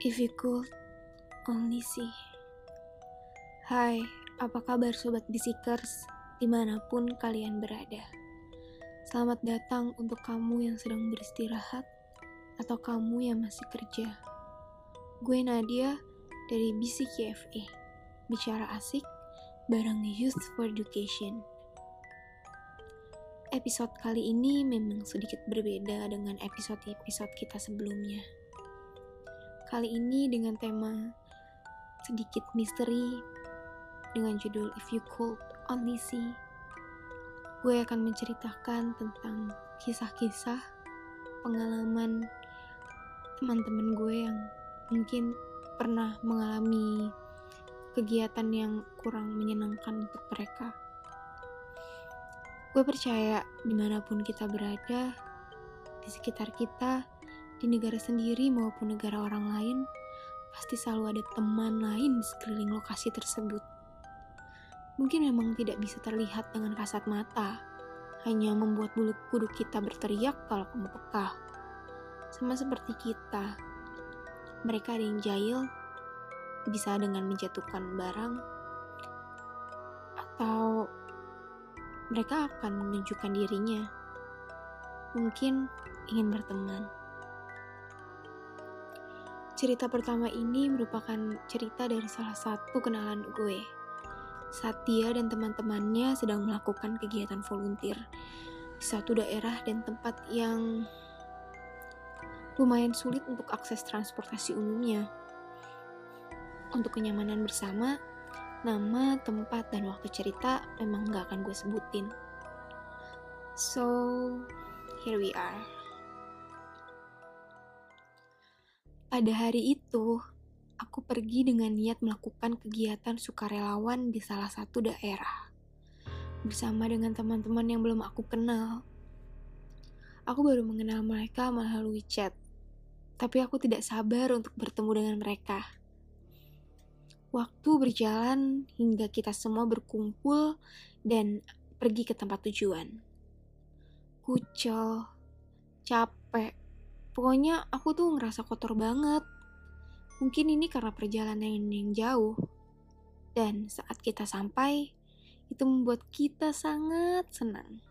If you could only see. Hai, apa kabar sobat bisikers di mana pun kalian berada? Selamat datang untuk kamu yang sedang beristirahat atau kamu yang masih kerja. Gue Nadia dari Bisik YFE, bicara asik bareng Youth for Education. Episode kali ini memang sedikit berbeda dengan episode-episode kita sebelumnya. Kali ini dengan tema sedikit misteri dengan judul If You Could Only See. Gue akan menceritakan tentang kisah-kisah pengalaman teman-teman gue yang mungkin pernah mengalami kegiatan yang kurang menyenangkan untuk mereka. Gue percaya di mana pun kita berada, di sekitar kita, di negara sendiri maupun negara orang lain, pasti selalu ada teman lain di sekeliling lokasi tersebut. Mungkin memang tidak bisa terlihat dengan kasat mata, hanya membuat bulu kuduk kita berteriak kalau kamu peka. Sama seperti kita, mereka ada yang jahil, bisa dengan menjatuhkan barang, atau mereka akan menunjukkan dirinya. Mungkin ingin berteman. Cerita pertama ini merupakan cerita dari salah satu kenalan gue. Saat dia dan teman-temannya sedang melakukan kegiatan volunteer di satu daerah dan tempat yang lumayan sulit untuk akses transportasi umumnya. Untuk kenyamanan bersama, Nama, tempat, dan waktu cerita memang gak akan gue sebutin. So, here we are. Pada hari itu, aku pergi dengan niat melakukan kegiatan sukarelawan di salah satu daerah. Bersama dengan teman-teman yang belum aku kenal. Aku baru mengenal mereka melalui chat. Tapi aku tidak sabar untuk bertemu dengan mereka Waktu berjalan hingga kita semua berkumpul dan pergi ke tempat tujuan. Kucel, capek, pokoknya aku tuh ngerasa kotor banget. Mungkin ini karena perjalanan yang jauh. Dan saat kita sampai, itu membuat kita sangat senang.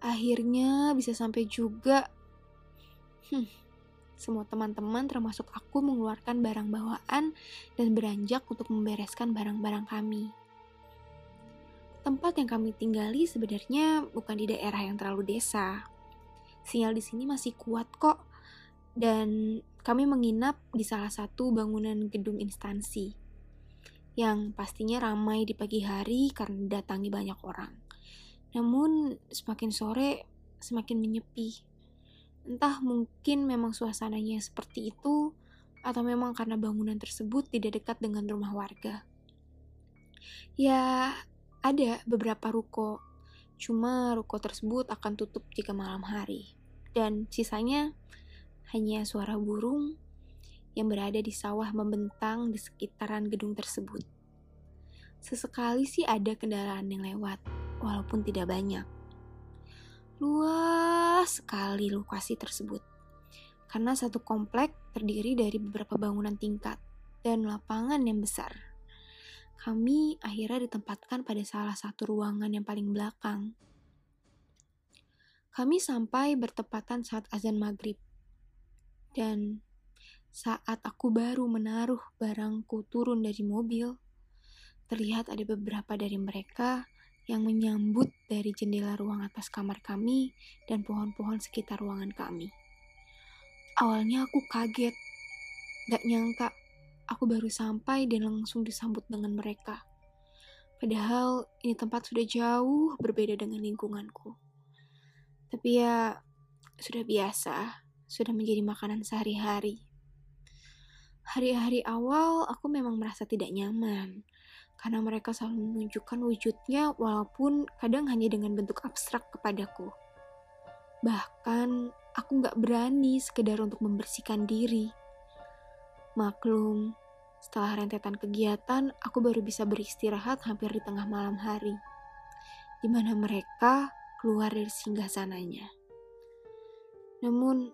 Akhirnya bisa sampai juga. Hmm, semua teman-teman termasuk aku mengeluarkan barang bawaan dan beranjak untuk membereskan barang-barang kami. Tempat yang kami tinggali sebenarnya bukan di daerah yang terlalu desa. Sinyal di sini masih kuat kok. Dan kami menginap di salah satu bangunan gedung instansi yang pastinya ramai di pagi hari karena datangi banyak orang. Namun semakin sore semakin menyepi. Entah mungkin memang suasananya seperti itu, atau memang karena bangunan tersebut tidak dekat dengan rumah warga. Ya, ada beberapa ruko, cuma ruko tersebut akan tutup jika malam hari. Dan sisanya hanya suara burung yang berada di sawah membentang di sekitaran gedung tersebut. Sesekali sih ada kendaraan yang lewat, walaupun tidak banyak. Luas sekali lokasi tersebut. Karena satu komplek terdiri dari beberapa bangunan tingkat dan lapangan yang besar. Kami akhirnya ditempatkan pada salah satu ruangan yang paling belakang. Kami sampai bertepatan saat azan maghrib. Dan saat aku baru menaruh barangku turun dari mobil, terlihat ada beberapa dari mereka yang menyambut dari jendela ruang atas kamar kami dan pohon-pohon sekitar ruangan kami. Awalnya aku kaget, gak nyangka aku baru sampai dan langsung disambut dengan mereka. Padahal ini tempat sudah jauh berbeda dengan lingkunganku. Tapi ya, sudah biasa, sudah menjadi makanan sehari-hari. Hari-hari awal aku memang merasa tidak nyaman, karena mereka selalu menunjukkan wujudnya walaupun kadang hanya dengan bentuk abstrak kepadaku. Bahkan aku gak berani sekedar untuk membersihkan diri. Maklum, setelah rentetan kegiatan, aku baru bisa beristirahat hampir di tengah malam hari, di mana mereka keluar dari singgah sananya. Namun,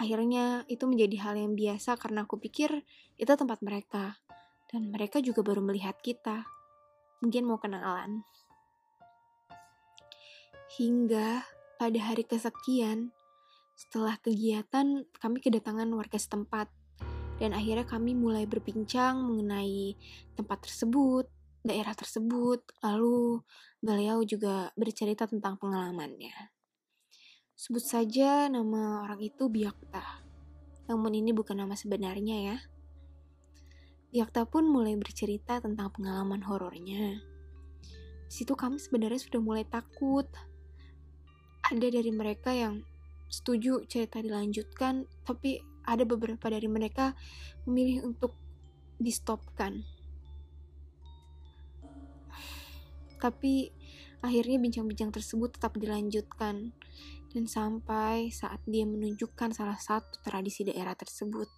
akhirnya itu menjadi hal yang biasa karena aku pikir itu tempat mereka. Dan mereka juga baru melihat kita. Mungkin mau kenalan. Hingga pada hari kesekian, setelah kegiatan kami kedatangan warga setempat. Dan akhirnya kami mulai berbincang mengenai tempat tersebut, daerah tersebut, lalu beliau juga bercerita tentang pengalamannya. Sebut saja nama orang itu Biakta. Namun ini bukan nama sebenarnya ya. Biakta pun mulai bercerita tentang pengalaman horornya. Di situ kami sebenarnya sudah mulai takut. Ada dari mereka yang setuju cerita dilanjutkan, tapi ada beberapa dari mereka memilih untuk di stopkan. Tapi akhirnya bincang-bincang tersebut tetap dilanjutkan dan sampai saat dia menunjukkan salah satu tradisi daerah tersebut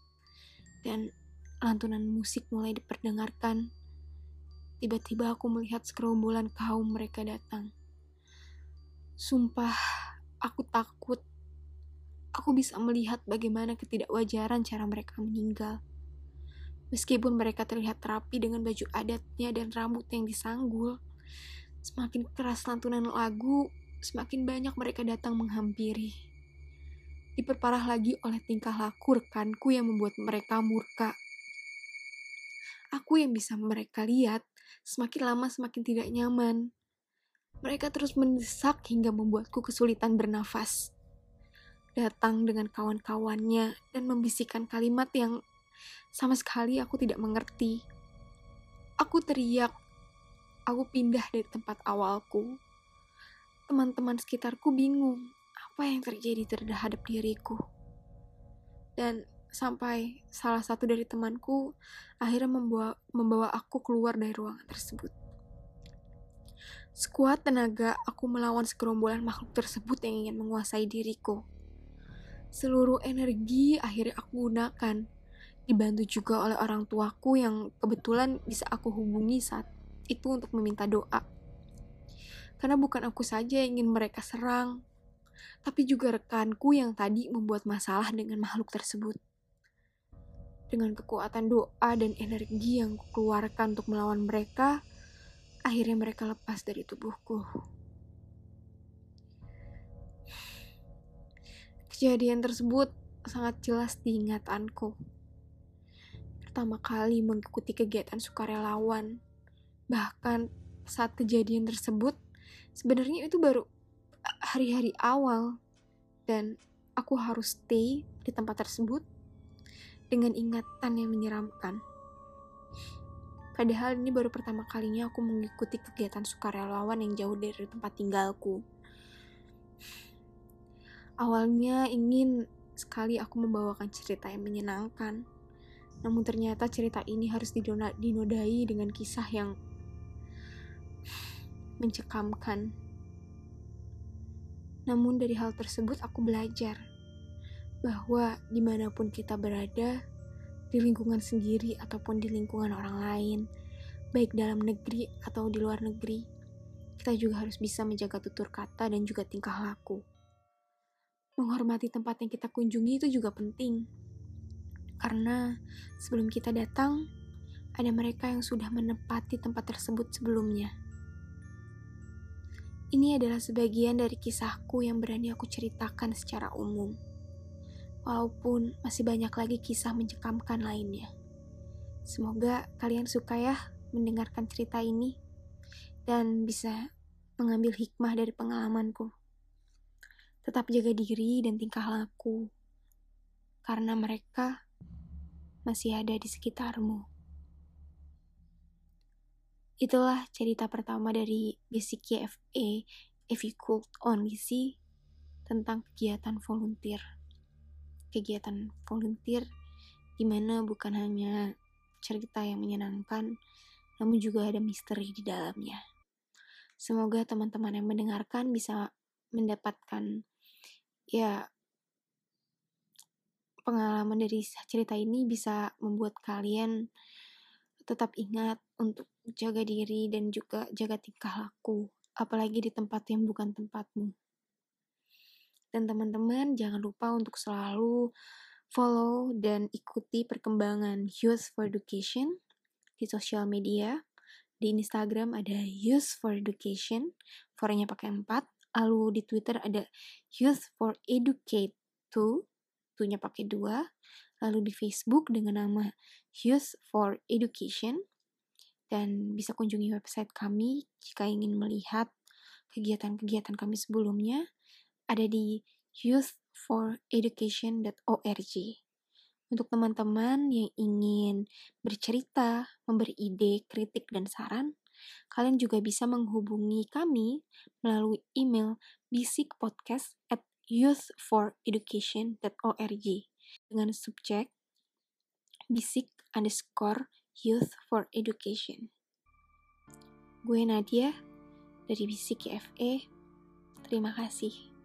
dan lantunan musik mulai diperdengarkan tiba-tiba aku melihat sekerombolan kaum mereka datang sumpah aku takut aku bisa melihat bagaimana ketidakwajaran cara mereka meninggal meskipun mereka terlihat rapi dengan baju adatnya dan rambut yang disanggul semakin keras lantunan lagu semakin banyak mereka datang menghampiri. Diperparah lagi oleh tingkah laku rekanku yang membuat mereka murka. Aku yang bisa mereka lihat, semakin lama semakin tidak nyaman. Mereka terus mendesak hingga membuatku kesulitan bernafas. Datang dengan kawan-kawannya dan membisikkan kalimat yang sama sekali aku tidak mengerti. Aku teriak. Aku pindah dari tempat awalku teman-teman sekitarku bingung apa yang terjadi terhadap diriku. Dan sampai salah satu dari temanku akhirnya membawa, membawa aku keluar dari ruangan tersebut. Sekuat tenaga, aku melawan segerombolan makhluk tersebut yang ingin menguasai diriku. Seluruh energi akhirnya aku gunakan, dibantu juga oleh orang tuaku yang kebetulan bisa aku hubungi saat itu untuk meminta doa. Karena bukan aku saja yang ingin mereka serang, tapi juga rekanku yang tadi membuat masalah dengan makhluk tersebut. Dengan kekuatan doa dan energi yang kukeluarkan untuk melawan mereka, akhirnya mereka lepas dari tubuhku. Kejadian tersebut sangat jelas diingatanku. Pertama kali mengikuti kegiatan sukarelawan, bahkan saat kejadian tersebut, sebenarnya itu baru hari-hari awal dan aku harus stay di tempat tersebut dengan ingatan yang menyeramkan. Padahal ini baru pertama kalinya aku mengikuti kegiatan sukarelawan yang jauh dari tempat tinggalku. Awalnya ingin sekali aku membawakan cerita yang menyenangkan, namun ternyata cerita ini harus dinodai dengan kisah yang mencekamkan. Namun dari hal tersebut aku belajar bahwa di mana pun kita berada, di lingkungan sendiri ataupun di lingkungan orang lain, baik dalam negeri atau di luar negeri, kita juga harus bisa menjaga tutur kata dan juga tingkah laku. Menghormati tempat yang kita kunjungi itu juga penting, karena sebelum kita datang, ada mereka yang sudah menempati tempat tersebut sebelumnya. Ini adalah sebagian dari kisahku yang berani aku ceritakan secara umum. Walaupun masih banyak lagi kisah mencekamkan lainnya. Semoga kalian suka ya mendengarkan cerita ini dan bisa mengambil hikmah dari pengalamanku. Tetap jaga diri dan tingkah laku, karena mereka masih ada di sekitarmu. Itulah cerita pertama dari Basic YFA If You Could Only See tentang kegiatan volunteer. Kegiatan volunteer di mana bukan hanya cerita yang menyenangkan, namun juga ada misteri di dalamnya. Semoga teman-teman yang mendengarkan bisa mendapatkan ya pengalaman dari cerita ini bisa membuat kalian tetap ingat untuk jaga diri dan juga jaga tingkah laku, apalagi di tempat yang bukan tempatmu. Dan teman-teman jangan lupa untuk selalu follow dan ikuti perkembangan Youth for Education di sosial media. Di Instagram ada Youth for Education, fornya pakai 4. Lalu di Twitter ada Youth for Educate 2, tunya pakai 2. Lalu di Facebook dengan nama Youth for Education. Dan bisa kunjungi website kami jika ingin melihat kegiatan-kegiatan kami sebelumnya ada di youthforeducation.org. Untuk teman-teman yang ingin bercerita, memberi ide, kritik, dan saran, kalian juga bisa menghubungi kami melalui email bisikpodcast at youthforeducation.org dengan subjek bisik underscore youth for education. Gue Nadia dari Bisik YFE. Terima kasih.